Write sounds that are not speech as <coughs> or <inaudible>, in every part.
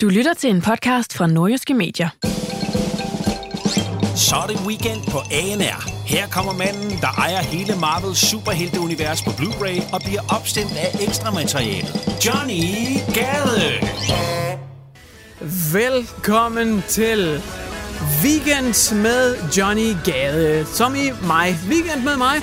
Du lytter til en podcast fra Nordjyske Medier. Så er det weekend på ANR. Her kommer manden, der ejer hele Marvels superhelteunivers på Blu-ray og bliver opstemt af ekstra materiale. Johnny Gade. Velkommen til Weekend med Johnny Gade, som i mig. Weekend med mig.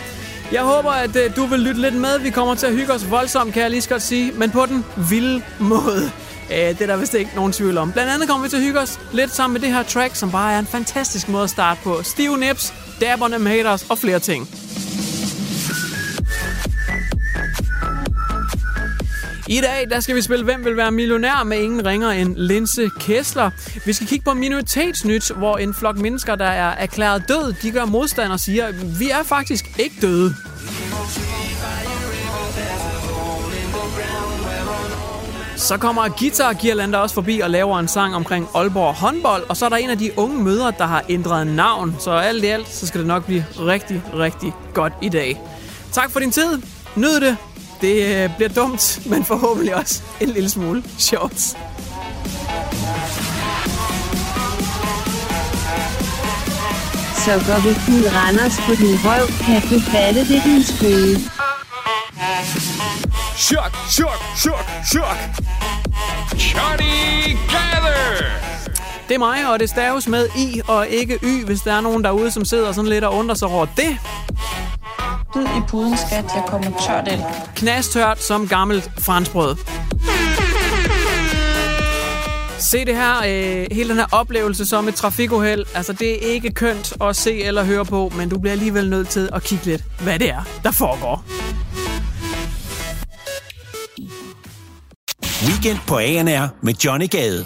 Jeg håber, at øh, du vil lytte lidt med. Vi kommer til at hygge os voldsomt, kan jeg lige så godt sige, men på den vilde måde. Øh, det er der vist ikke nogen tvivl om. Blandt andet kommer vi til at hygge os lidt sammen med det her track, som bare er en fantastisk måde at starte på. Steve Nips, Dabberne haters og flere ting. I dag der skal vi spille Hvem vil være millionær med ingen ringer end Linse Kessler. Vi skal kigge på minoritetsnyt, hvor en flok mennesker, der er erklæret død, de gør modstand og siger, vi er faktisk ikke døde. Så kommer Guitar også forbi og laver en sang omkring Aalborg håndbold, og så er der en af de unge mødre, der har ændret navn. Så alt i alt, så skal det nok blive rigtig, rigtig godt i dag. Tak for din tid. Nyd det. Det øh, bliver dumt, <laughs> men forhåbentlig også en lille smule sjovt. Så går vi Randers på din røv, kan du fatte det, din spøge. Chok, chok, chok, chok. Johnny Gade. Det er mig, og det staves med I og ikke Y, hvis der er nogen derude, som sidder sådan lidt og undrer sig over det. Bid i puden, skat. Jeg kommer tørt ind. Knastørt som gammelt franskbrød. Se det her, øh, hele den her oplevelse som et trafikuheld. Altså, det er ikke kønt at se eller høre på, men du bliver alligevel nødt til at kigge lidt, hvad det er, der foregår. Weekend på ANR med Johnny Gade.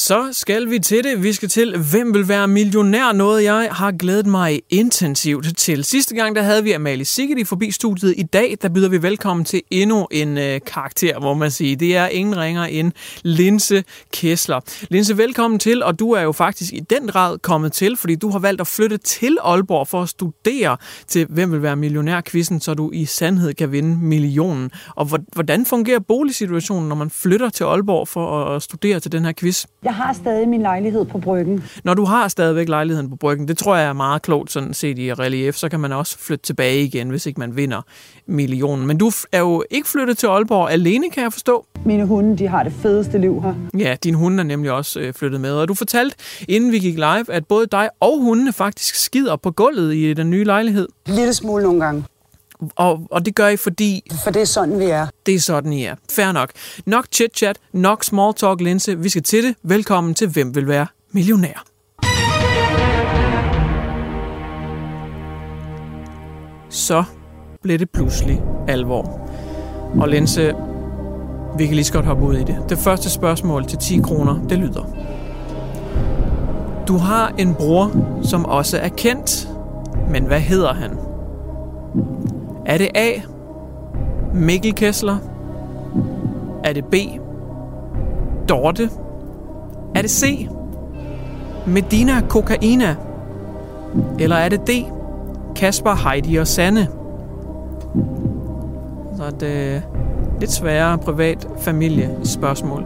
Så skal vi til det. Vi skal til, hvem vil være millionær? Noget, jeg har glædet mig intensivt til. Sidste gang, der havde vi Amalie Sigeti forbi studiet. I dag, der byder vi velkommen til endnu en øh, karakter, må man sige. Det er ingen ringer end Linse Kessler. Linse, velkommen til, og du er jo faktisk i den grad kommet til, fordi du har valgt at flytte til Aalborg for at studere til, hvem vil være millionær-quizzen, så du i sandhed kan vinde millionen. Og hvordan fungerer boligsituationen, når man flytter til Aalborg for at studere til den her quiz? Jeg har stadig min lejlighed på bryggen. Når du har stadigvæk lejligheden på bryggen, det tror jeg er meget klogt sådan set i relief, så kan man også flytte tilbage igen, hvis ikke man vinder millionen. Men du er jo ikke flyttet til Aalborg alene, kan jeg forstå. Mine hunde, de har det fedeste liv her. Ja, din hunde er nemlig også øh, flyttet med. Og du fortalte, inden vi gik live, at både dig og hundene faktisk skider på gulvet i den nye lejlighed. Lille smule nogle gange. Og, og det gør I, fordi For det er sådan, vi er. det er sådan, I er. Fair nok. Nok chit-chat, nok small talk, Linse. Vi skal til det. Velkommen til Hvem vil være millionær? Så blev det pludselig alvor. Og Linse, vi kan lige så godt hoppe ud i det. Det første spørgsmål til 10 kroner, det lyder. Du har en bror, som også er kendt. Men hvad hedder han? Er det A. Mikkel Kessler? Er det B. Dorte? Er det C. Medina Kokaina? Eller er det D. Kasper, Heidi og Sanne? Så er det øh, lidt sværere privat familiespørgsmål.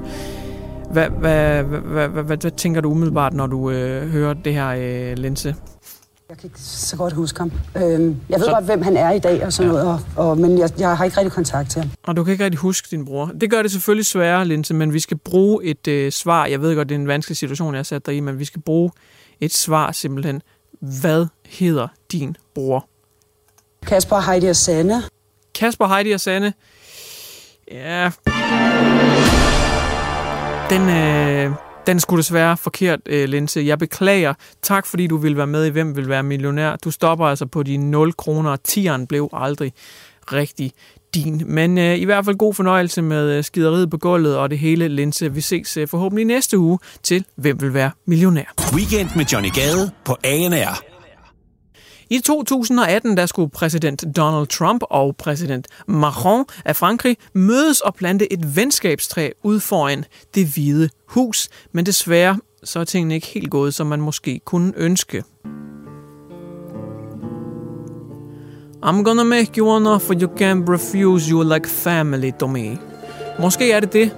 Hvad, hvad, hvad, hvad, hvad, hvad, hvad tænker du umiddelbart, når du øh, hører det her, øh, Linse? Jeg kan ikke så godt huske ham. Øhm, jeg ved så... godt, hvem han er i dag og sådan ja. noget, og, og, men jeg, jeg har ikke rigtig kontakt til ham. Og du kan ikke rigtig huske din bror. Det gør det selvfølgelig sværere, Linse, men vi skal bruge et øh, svar. Jeg ved godt, det er en vanskelig situation, jeg har sat dig i, men vi skal bruge et svar simpelthen. Hvad hedder din bror? Kasper, Heidi og Sanne. Kasper, Heidi og Sanne. Ja. Den, øh, den skulle desværre forkert, øh, Linse. Jeg beklager. Tak, fordi du vil være med i Hvem vil være millionær. Du stopper altså på de 0 kroner. Tieren blev aldrig rigtig din. Men øh, i hvert fald god fornøjelse med øh, skideriet på gulvet og det hele, Linse. Vi ses øh, forhåbentlig næste uge til Hvem vil være millionær. Weekend med Johnny Gade på ANR. I 2018 der skulle præsident Donald Trump og præsident Macron af Frankrig mødes og plante et venskabstræ ud foran det hvide hus. Men desværre så er tingene ikke helt gået, som man måske kunne ønske. I'm gonna make you an offer you can't refuse, you like family to me. Måske er det det,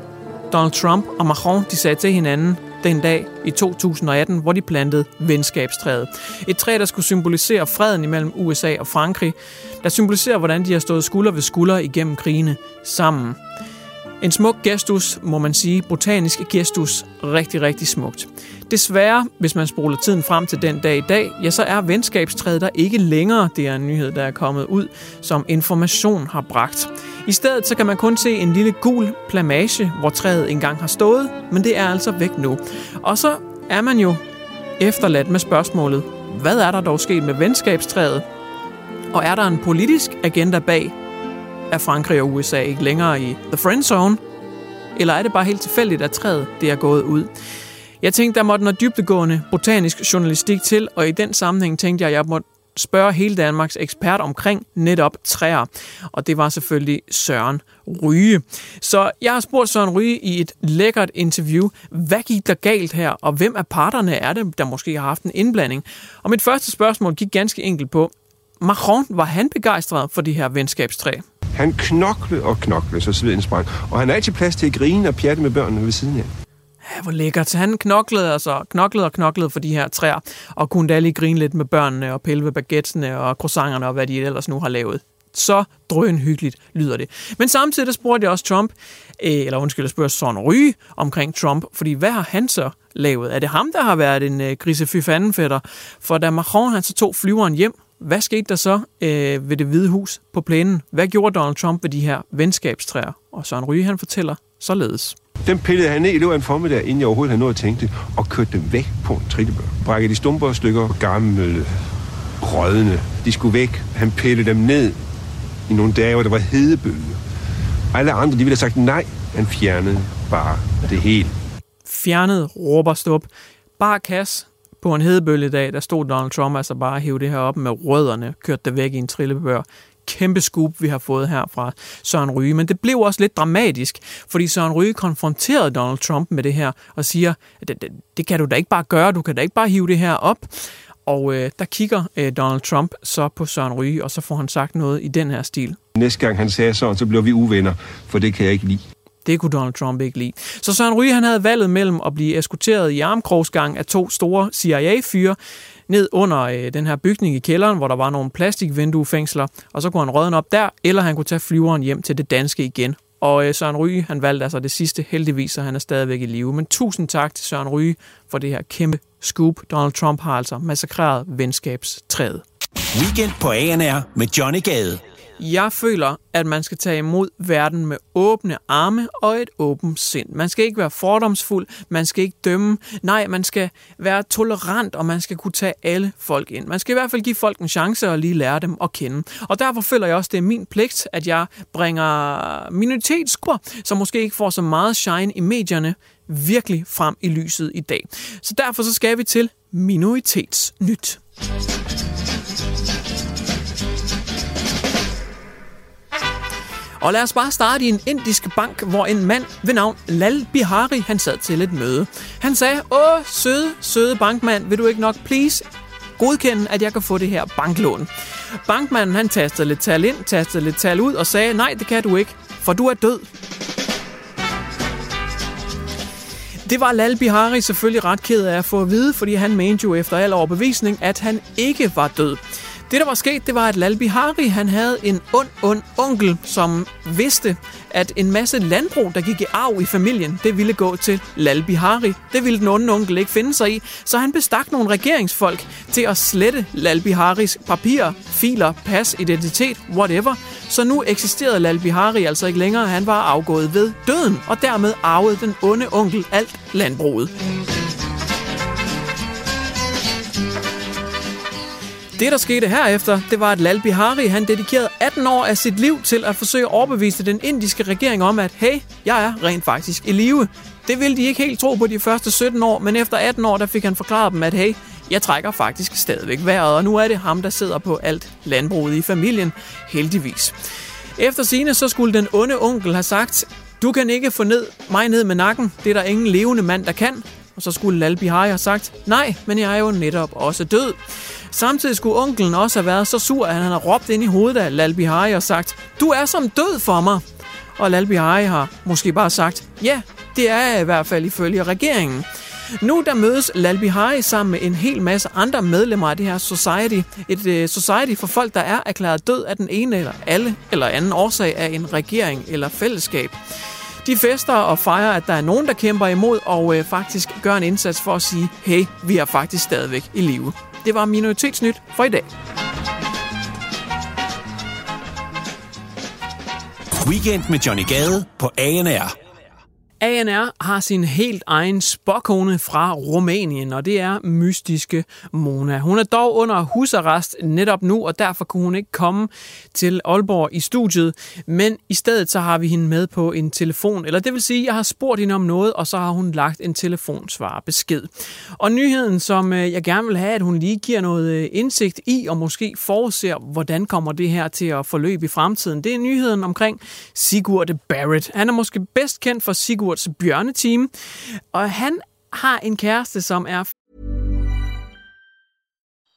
Donald Trump og Macron de sagde til hinanden, den dag i 2018, hvor de plantede venskabstræet. Et træ, der skulle symbolisere freden imellem USA og Frankrig, der symboliserer, hvordan de har stået skulder ved skulder igennem krigene sammen. En smuk gestus, må man sige, botanisk gestus, rigtig, rigtig smukt. Desværre, hvis man spoler tiden frem til den dag i dag, ja, så er venskabstræet der ikke længere. Det er en nyhed, der er kommet ud, som information har bragt. I stedet så kan man kun se en lille gul plamage, hvor træet engang har stået, men det er altså væk nu. Og så er man jo efterladt med spørgsmålet, hvad er der dog sket med venskabstræet? Og er der en politisk agenda bag? Er Frankrig og USA ikke længere i the friend zone? Eller er det bare helt tilfældigt, at træet det er gået ud? Jeg tænkte, der måtte noget dybdegående botanisk journalistik til, og i den sammenhæng tænkte jeg, at jeg måtte spørge hele Danmarks ekspert omkring netop træer. Og det var selvfølgelig Søren Ryge. Så jeg har spurgt Søren Ryge i et lækkert interview, hvad gik der galt her, og hvem af parterne er det, der måske har haft en indblanding? Og mit første spørgsmål gik ganske enkelt på, Macron, var han begejstret for de her venskabstræ? Han knoklede og knoklede, så sveden sprang. Og han har altid plads til at grine og pjatte med børnene ved siden af. Ja, hvor lækkert. Han knoklede, altså, knoklede og knoklede for de her træer, og kunne da lige grine lidt med børnene og pille ved baguetterne og croissanterne og hvad de ellers nu har lavet. Så drøn hyggeligt lyder det. Men samtidig spurgte jeg også Trump, eh, eller undskyld, jeg spørger Son Ry omkring Trump, fordi hvad har han så lavet? Er det ham, der har været en øh, grisefy fætter? For da Macron han så tog flyveren hjem, hvad skete der så øh, ved det hvide hus på plænen? Hvad gjorde Donald Trump ved de her venskabstræer? Og Søren Ryge han fortæller således. Den pillede han ned i løbet af en formiddag, inden jeg overhovedet havde noget at tænke det, og kørte dem væk på en trillebør. Brækkede de stumper og stykker, gamle, rødne. De skulle væk. Han pillede dem ned i nogle dage, hvor der var hedebølge. Alle andre, de ville have sagt nej. Han fjernede bare det hele. Fjernet, råber stop. Bare kasse på en hedebølgedag, der stod Donald Trump altså bare at hive det her op med rødderne, kørte det væk i en trillebør kæmpe scoop, vi har fået her fra Søren Ryge. Men det blev også lidt dramatisk, fordi Søren Ryge konfronterede Donald Trump med det her og siger, at det, det, det kan du da ikke bare gøre, du kan da ikke bare hive det her op. Og øh, der kigger øh, Donald Trump så på Søren Ryge, og så får han sagt noget i den her stil. Næste gang han sagde sådan, så bliver vi uvenner, for det kan jeg ikke lide. Det kunne Donald Trump ikke lide. Så Søren Ryge han havde valget mellem at blive eskorteret i armkrogsgang af to store CIA-fyre, ned under øh, den her bygning i kælderen, hvor der var nogle plastikvinduefængsler, og så kunne han rådne op der, eller han kunne tage flyveren hjem til det danske igen. Og øh, Søren Ryge, han valgte altså det sidste heldigvis, så han er stadigvæk i live. Men tusind tak til Søren Ryge for det her kæmpe scoop. Donald Trump har altså massakreret venskabstræet. Weekend på ANR med Johnny Gade. Jeg føler, at man skal tage imod verden med åbne arme og et åbent sind. Man skal ikke være fordomsfuld, man skal ikke dømme. Nej, man skal være tolerant, og man skal kunne tage alle folk ind. Man skal i hvert fald give folk en chance og lige lære dem at kende. Og derfor føler jeg også, at det er min pligt, at jeg bringer minoritetsgrupper, som måske ikke får så meget shine i medierne, virkelig frem i lyset i dag. Så derfor så skal vi til Minoritetsnyt. Og lad os bare starte i en indisk bank, hvor en mand ved navn Lal Bihari, han sad til et møde. Han sagde, åh, søde, søde bankmand, vil du ikke nok please godkende, at jeg kan få det her banklån? Bankmanden han tastede lidt tal ind, tastede lidt tal ud og sagde, nej, det kan du ikke, for du er død. Det var Lal Bihari selvfølgelig ret ked af at få at vide, fordi han mente jo efter al overbevisning, at han ikke var død. Det, der var sket, det var, at Lal Bihari, han havde en ond, ond onkel, som vidste, at en masse landbrug, der gik i arv i familien, det ville gå til Lal Bihari. Det ville den onde onkel ikke finde sig i, så han bestak nogle regeringsfolk til at slette Lal Biharis papirer, filer, pas, identitet, whatever. Så nu eksisterede Lal Bihari altså ikke længere, han var afgået ved døden, og dermed arvede den onde onkel alt landbruget. Det, der skete herefter, det var, at Lal Bihari han dedikerede 18 år af sit liv til at forsøge at overbevise den indiske regering om, at hey, jeg er rent faktisk i live. Det ville de ikke helt tro på de første 17 år, men efter 18 år, der fik han forklaret dem, at hey, jeg trækker faktisk stadigvæk vejret, og nu er det ham, der sidder på alt landbruget i familien, heldigvis. Efter sine så skulle den onde onkel have sagt, du kan ikke få ned mig ned med nakken, det er der ingen levende mand, der kan. Og så skulle Lal Bihari have sagt, nej, men jeg er jo netop også død. Samtidig skulle onkelen også have været så sur, at han har råbt ind i hovedet af Lal Bihari og sagt, du er som død for mig. Og Lal Bihari har måske bare sagt, ja, det er jeg i hvert fald ifølge regeringen. Nu der mødes Lal Bihari sammen med en hel masse andre medlemmer af det her society. Et uh, society for folk, der er erklæret død af den ene eller alle eller anden årsag af en regering eller fællesskab. De fester og fejrer, at der er nogen, der kæmper imod og øh, faktisk gør en indsats for at sige, hey, vi er faktisk stadigvæk i live. Det var Minoritetsnyt for i dag. Weekend med Johnny Gade på ANR. ANR har sin helt egen spåkone fra Rumænien, og det er mystiske Mona. Hun er dog under husarrest netop nu, og derfor kunne hun ikke komme til Aalborg i studiet. Men i stedet så har vi hende med på en telefon, eller det vil sige, jeg har spurgt hende om noget, og så har hun lagt en telefonsvar besked. Og nyheden, som øh, jeg gerne vil have, at hun lige giver noget øh, indsigt i, og måske forudser, hvordan kommer det her til at forløbe i fremtiden, det er nyheden omkring Sigurd Barrett. Han er måske bedst kendt for Sigurd Sigurds bjørneteam. Og han har en kæreste, som er...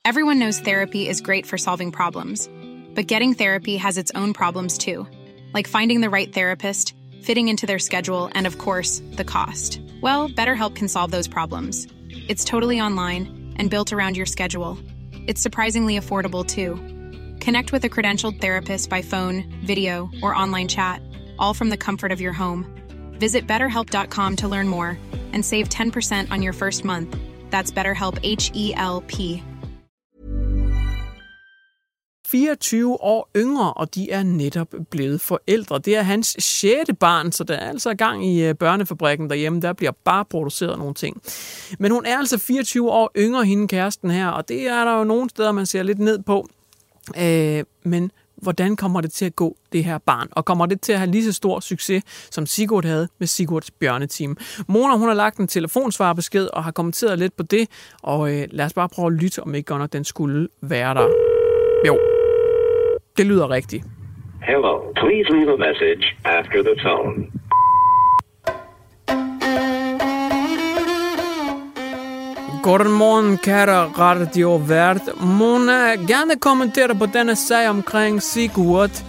Everyone knows therapy is great for solving problems. But getting therapy has its own problems too. Like finding the right therapist, fitting into their schedule, and of course, the cost. Well, BetterHelp can solve those problems. It's totally online and built around your schedule. It's surprisingly affordable too. Connect with a credentialed therapist by phone, video, or online chat, all from the comfort of your home. Visit betterhelp.com to learn more and save 10% on your first month. That's BetterHelp H E L P. 24 år yngre, og de er netop blevet forældre. Det er hans sjette barn, så der er altså gang i øh, børnefabrikken derhjemme. Der bliver bare produceret nogle ting. Men hun er altså 24 år yngre, hende kæresten her, og det er der jo nogle steder, man ser lidt ned på. Øh, men hvordan kommer det til at gå, det her barn? Og kommer det til at have lige så stor succes, som Sigurd havde med Sigurds bjørneteam? Mona, hun har lagt en telefonsvarbesked og har kommenteret lidt på det, og øh, lad os bare prøve at lytte, om ikke godt nok den skulle være der. Jo, det lyder rigtigt. Hello, please leave a message after the tone. Godmorgen, kære radiovært. Mona, øh, gerne kommentere på denne sag omkring Sigurd.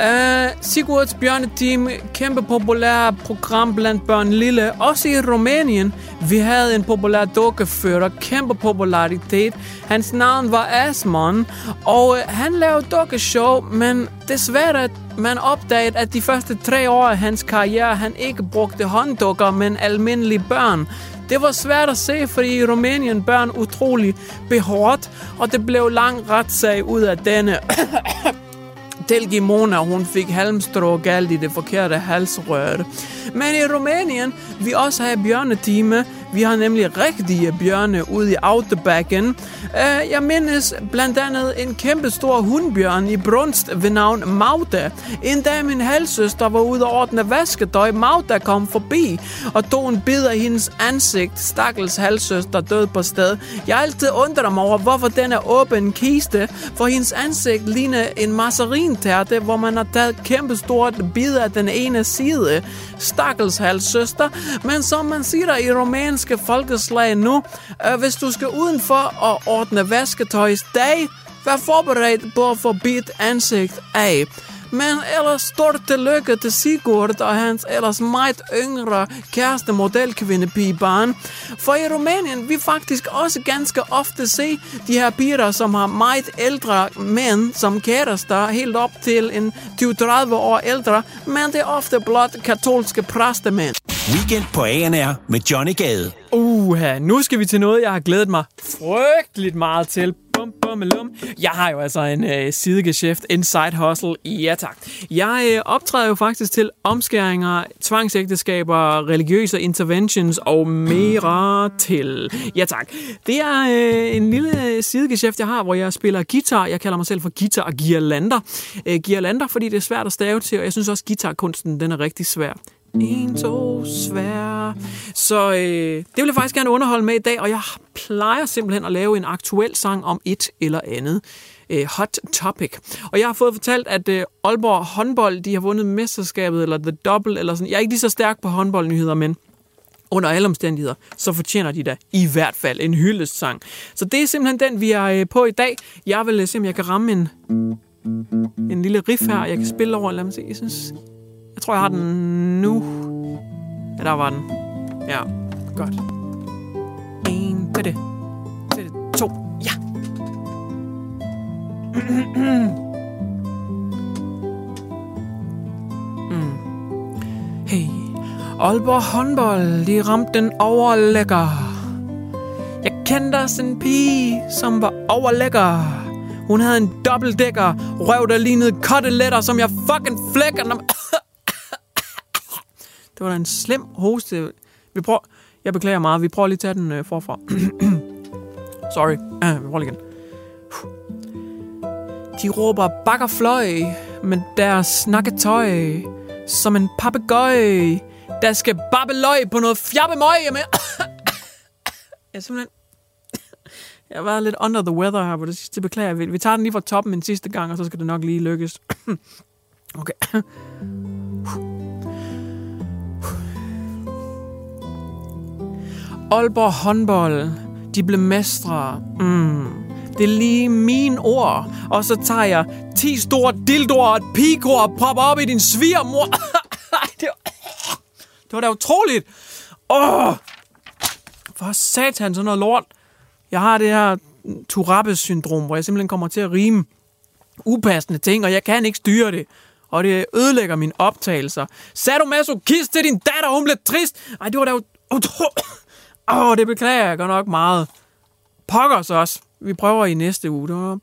Uh, Sigurds bjørneteam, kæmpe populær program blandt børn lille, også i Rumænien. Vi havde en populær dukkefører, kæmpe popularitet. Hans navn var Asmon, og uh, han lavede dukkeshow, men desværre man opdagede, at de første tre år af hans karriere, han ikke brugte hånddukker, men almindelige børn. Det var svært at se, fordi i Rumænien børn utrolig behårdt, og det blev lang retssag ud af denne. <coughs> Telgimona, hun fik halmstrå galt i det forkerte halsrør. Men i Rumænien, vi også har bjørnetime, vi har nemlig rigtige bjørne ude i Outbacken. Øh, jeg mindes blandt andet en kæmpe stor hundbjørn i Brunst ved navn Magda. En dag min halvsøster var ude og ordne vasketøj. Magda kom forbi og tog en bid af hendes ansigt. Stakkels halvsøster død på sted. Jeg har altid undret mig over, hvorfor den er åben kiste, for hendes ansigt ligner en masserintærte, hvor man har taget kæmpe stort bid af den ene side. Stakkels halvsøster. Men som man siger i romanske folkeslag nu. Øh, hvis du skal udenfor og ordne vasketøjs dag, vær forberedt på at få bit ansigt af. Men ellers stort tillykke til Sigurd og hans ellers meget yngre kæreste modelkvindepigebarn. For i Rumænien vi faktisk også ganske ofte se de her piger, som har meget ældre mænd som kærester, helt op til en 20-30 år ældre, men det er ofte blot katolske præstemænd. Weekend på ANR med Johnny Gade. Uha, nu skal vi til noget, jeg har glædet mig frygteligt meget til bummelum. Jeg har jo altså en øh, sidegeschæft, en side hustle. Ja tak. Jeg øh, optræder jo faktisk til omskæringer, tvangsægteskaber, religiøse interventions og mere til. Ja tak. Det er øh, en lille øh, sidegeschæft, jeg har, hvor jeg spiller guitar. Jeg kalder mig selv for guitar og girlander. Øh, girlander, fordi det er svært at stave til, og jeg synes også, guitarkunsten den er rigtig svær. En, to, svær. Så øh, det vil jeg faktisk gerne underholde med i dag, og jeg plejer simpelthen at lave en aktuel sang om et eller andet øh, hot topic. Og jeg har fået fortalt, at øh, Aalborg håndbold, de har vundet mesterskabet, eller The Double, eller sådan. Jeg er ikke lige så stærk på håndboldnyheder, men under alle omstændigheder, så fortjener de da i hvert fald en hyldestsang. Så det er simpelthen den, vi er øh, på i dag. Jeg vil øh, se, om jeg kan ramme en, en lille riff her, jeg kan spille over. Lad mig se, jeg synes, jeg tror, jeg har den nu. Ja, der var den. Ja, godt. En, det, det, det, to, ja. mm. Hey, Aalborg håndbold, de ramte den overlækker. Jeg kendte også en pige, som var overlækker. Hun havde en dobbeltdækker, røv der lignede koteletter, som jeg fucking flækker, når det var da en slem hoste. Vi prøver... Jeg beklager meget. Vi prøver lige at tage den øh, forfra. <clears throat> Sorry. Uh, <clears throat> vi prøver lige igen. De råber bakkerfløj med deres snakketøj. Som en papegøj, der skal babbeløj på noget fjabbemøg. Jamen... <clears throat> jeg simpelthen... Jeg var lidt under the weather her på det sidste. Beklager Vi, Vi tager den lige fra toppen en sidste gang, og så skal det nok lige lykkes. okay. Aalborg håndbold, de blev mestre. Mm. Det er lige min ord. Og så tager jeg 10 store dildoer og et pigekor og propper op i din svigermor. <laughs> det, var, det var da utroligt. Åh! For satan, sådan noget lort. Jeg har det her Turabes-syndrom, hvor jeg simpelthen kommer til at rime upassende ting, og jeg kan ikke styre det. Og det ødelægger mine optagelser. Sagde du masokist til din datter, hun blev trist? Ej, det var da utroligt. Åh, det beklager jeg godt nok meget. Pokkers også. Vi prøver i næste uge. Det var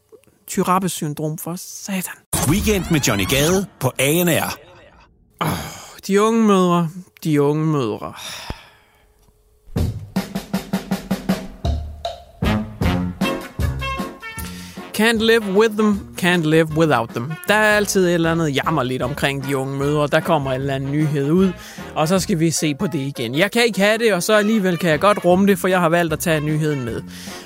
syndrom for satan. Weekend med Johnny Gade på ANR. Oh, de unge mødre, de unge mødre. Can't live with them, can't live without them. Der er altid et eller andet jammer lidt omkring de unge mødre. Der kommer en eller anden nyhed ud, og så skal vi se på det igen. Jeg kan ikke have det, og så alligevel kan jeg godt rumme det, for jeg har valgt at tage nyheden med.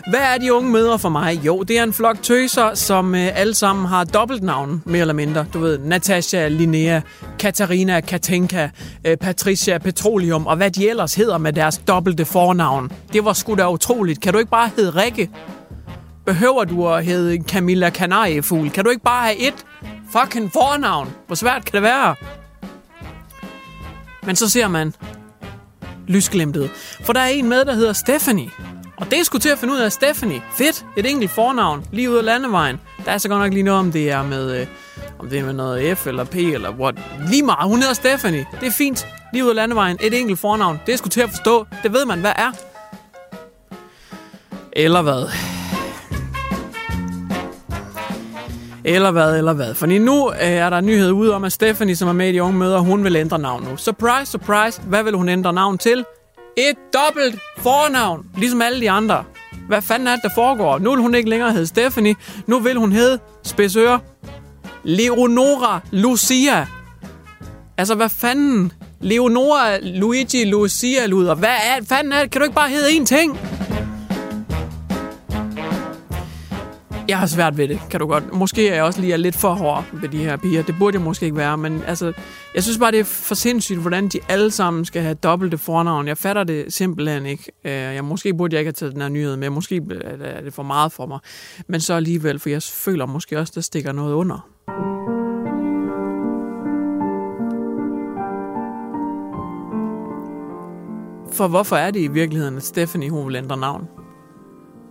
Hvad er de unge mødre for mig? Jo, det er en flok tøser, som øh, alle sammen har dobbeltnavn, mere eller mindre. Du ved, Natasha, Linnea, Katarina, Katinka, øh, Patricia, Petroleum, og hvad de ellers hedder med deres dobbelte fornavn. Det var sgu da utroligt. Kan du ikke bare hedde Rikke? Behøver du at hedde Camilla Kanariefugl? Kan du ikke bare have et fucking fornavn? Hvor svært kan det være? Men så ser man lysglimtet. For der er en med, der hedder Stephanie. Og det skulle til at finde ud af Stephanie. Fedt. Et enkelt fornavn. Lige ud af landevejen. Der er så godt nok lige noget, om det er med, øh, om det er med noget F eller P eller what. Lige meget. Hun hedder Stephanie. Det er fint. Lige ud af landevejen. Et enkelt fornavn. Det skulle til at forstå. Det ved man, hvad er. Eller hvad? Eller hvad, eller hvad. For nu øh, er der nyhed ud om, at Stephanie, som er med i de unge møder, hun vil ændre navn nu. Surprise, surprise. Hvad vil hun ændre navn til? Et dobbelt fornavn, ligesom alle de andre. Hvad fanden er det, der foregår? Nu vil hun ikke længere hedde Stephanie. Nu vil hun hedde Spidsøre. Leonora Lucia. Altså, hvad fanden? Leonora Luigi Lucia Luder. Hvad er, fanden er det? Kan du ikke bare hedde én ting? Jeg har svært ved det, kan du godt. Måske er jeg også lige lidt for hård ved de her piger. Det burde jeg måske ikke være, men altså, jeg synes bare, det er for sindssygt, hvordan de alle sammen skal have dobbelte fornavn. Jeg fatter det simpelthen ikke. Øh, jeg måske burde jeg ikke have taget den her nyhed med. Måske øh, er det for meget for mig. Men så alligevel, for jeg føler måske også, der stikker noget under. For hvorfor er det i virkeligheden, at Stephanie hun vil ændre navn?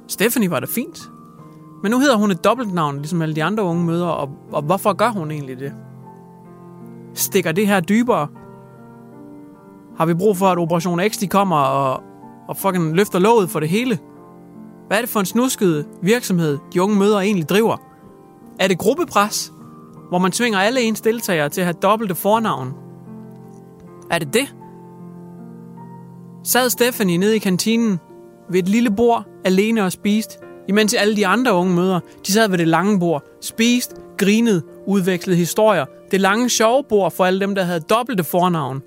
Stephanie var da fint. Men nu hedder hun et dobbeltnavn, ligesom alle de andre unge mødre, og, og hvorfor gør hun egentlig det? Stikker det her dybere? Har vi brug for, at Operation X de kommer og, og fucking løfter låget for det hele? Hvad er det for en snusket virksomhed, de unge mødre egentlig driver? Er det gruppepres, hvor man tvinger alle ens deltagere til at have dobbelte fornavn? Er det det? Sad Stephanie nede i kantinen ved et lille bord alene og spiste, imens alle de andre unge mødre, de sad ved det lange bord, spiste, grinede, udvekslede historier. Det lange sjove bord for alle dem, der havde dobbelte fornavn.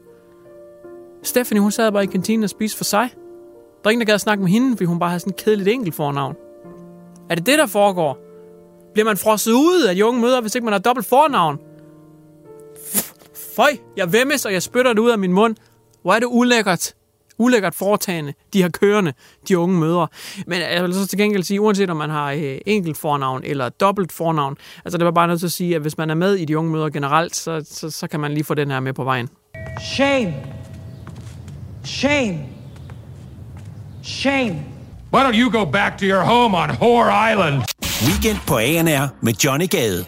Stephanie, hun sad bare i kantinen og spiste for sig. Der er ingen, der gad at snakke med hende, fordi hun bare havde sådan et kedeligt enkelt fornavn. Er det det, der foregår? Bliver man frosset ud af de unge møder, hvis ikke man har dobbelt fornavn? Føj, jeg vemmes, og jeg spytter det ud af min mund. Hvor er det ulækkert. Ulækkert foretagende, de har kørende, de unge mødre. Men jeg vil så til gengæld sige, uanset om man har øh, enkelt fornavn eller dobbelt fornavn, altså det var bare nødt til at sige, at hvis man er med i de unge mødre generelt, så, så, så kan man lige få den her med på vejen. Shame. Shame. Shame. Why don't you go back to your home on Whore Island? Weekend på ANR med Johnny Gade.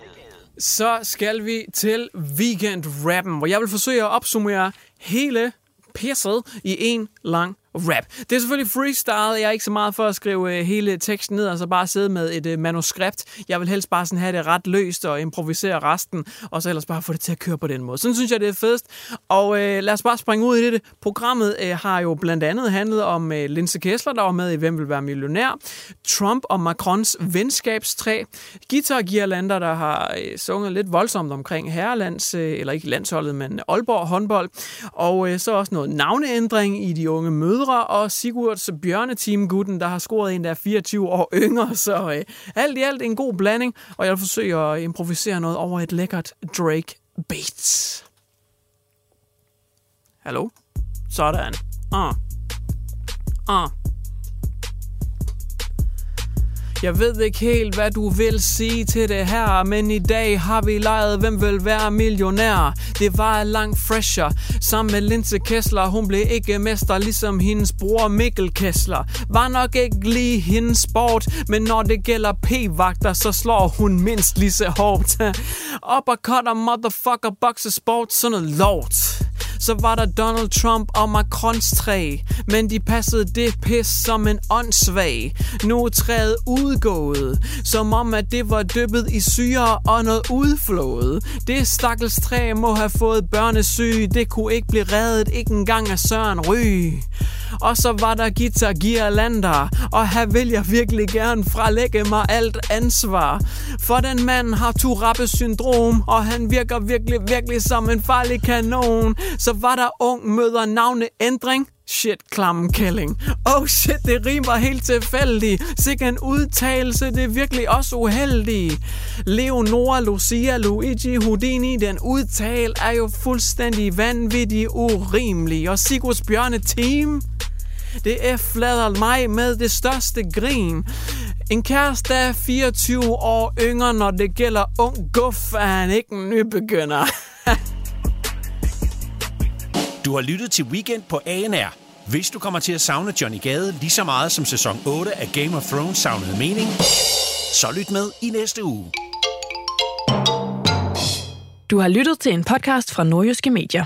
Så skal vi til weekend-rappen, hvor jeg vil forsøge at opsummere hele pisset i en lang rap. Det er selvfølgelig freestyle. Jeg er ikke så meget for at skrive øh, hele teksten ned, og så bare sidde med et øh, manuskript. Jeg vil helst bare sådan have det ret løst og improvisere resten, og så ellers bare få det til at køre på den måde. Sådan synes jeg, det er fedest. Og øh, lad os bare springe ud i det. Programmet øh, har jo blandt andet handlet om øh, Linse Kessler, der var med i Hvem vil være millionær, Trump og Macrons venskabstræ, Guitar Girlander, der har øh, sunget lidt voldsomt omkring herrelands, øh, eller ikke landsholdet, men Aalborg håndbold, og øh, så også noget navneændring i de unge mødre, og Sigurds bjørneteam-gutten, der har scoret en, der er 24 år yngre. <laughs> Så øh, alt i alt en god blanding, og jeg vil forsøge at improvisere noget over et lækkert Drake beat. Hallo? Sådan. Ah. Ah. Jeg ved ikke helt, hvad du vil sige til det her, men i dag har vi lejet, hvem vil være millionær. Det var langt fresher. Sammen med Linse Kessler, hun blev ikke mester, ligesom hendes bror Mikkel Kessler. Var nok ikke lige hendes sport, men når det gælder p-vagter, så slår hun mindst lige så hårdt. Uppercut og motherfucker boxesport, sådan noget lort. Så var der Donald Trump og Macrons træ, men de passede det pis som en åndssvag. Nu er træet udgået, som om at det var dyppet i syre og noget udflået. Det stakkels træ må have fået børnesyge, det kunne ikke blive reddet, ikke engang af Søren Ry. Og så var der Gita Girlander, og her vil jeg virkelig gerne frelægge mig alt ansvar. For den mand har Turappe syndrom, og han virker virkelig, virkelig som en farlig kanon. Så var der ung møder navneændring. Shit, klam kælling. Oh shit, det rimer helt tilfældigt. Sikke en udtalelse, det er virkelig også uheldigt. Leonora, Lucia, Luigi, Houdini, den udtal er jo fuldstændig vanvittig urimelig. Og Sigurds Bjørne Team, det er flader mig med det største grin. En kæreste er 24 år yngre, når det gælder ung guf, er han ikke en nybegynder. Du har lyttet til Weekend på ANR. Hvis du kommer til at savne Johnny Gade lige så meget som sæson 8 af Game of Thrones savnede mening, så lyt med i næste uge. Du har lyttet til en podcast fra Nordjyske Medier.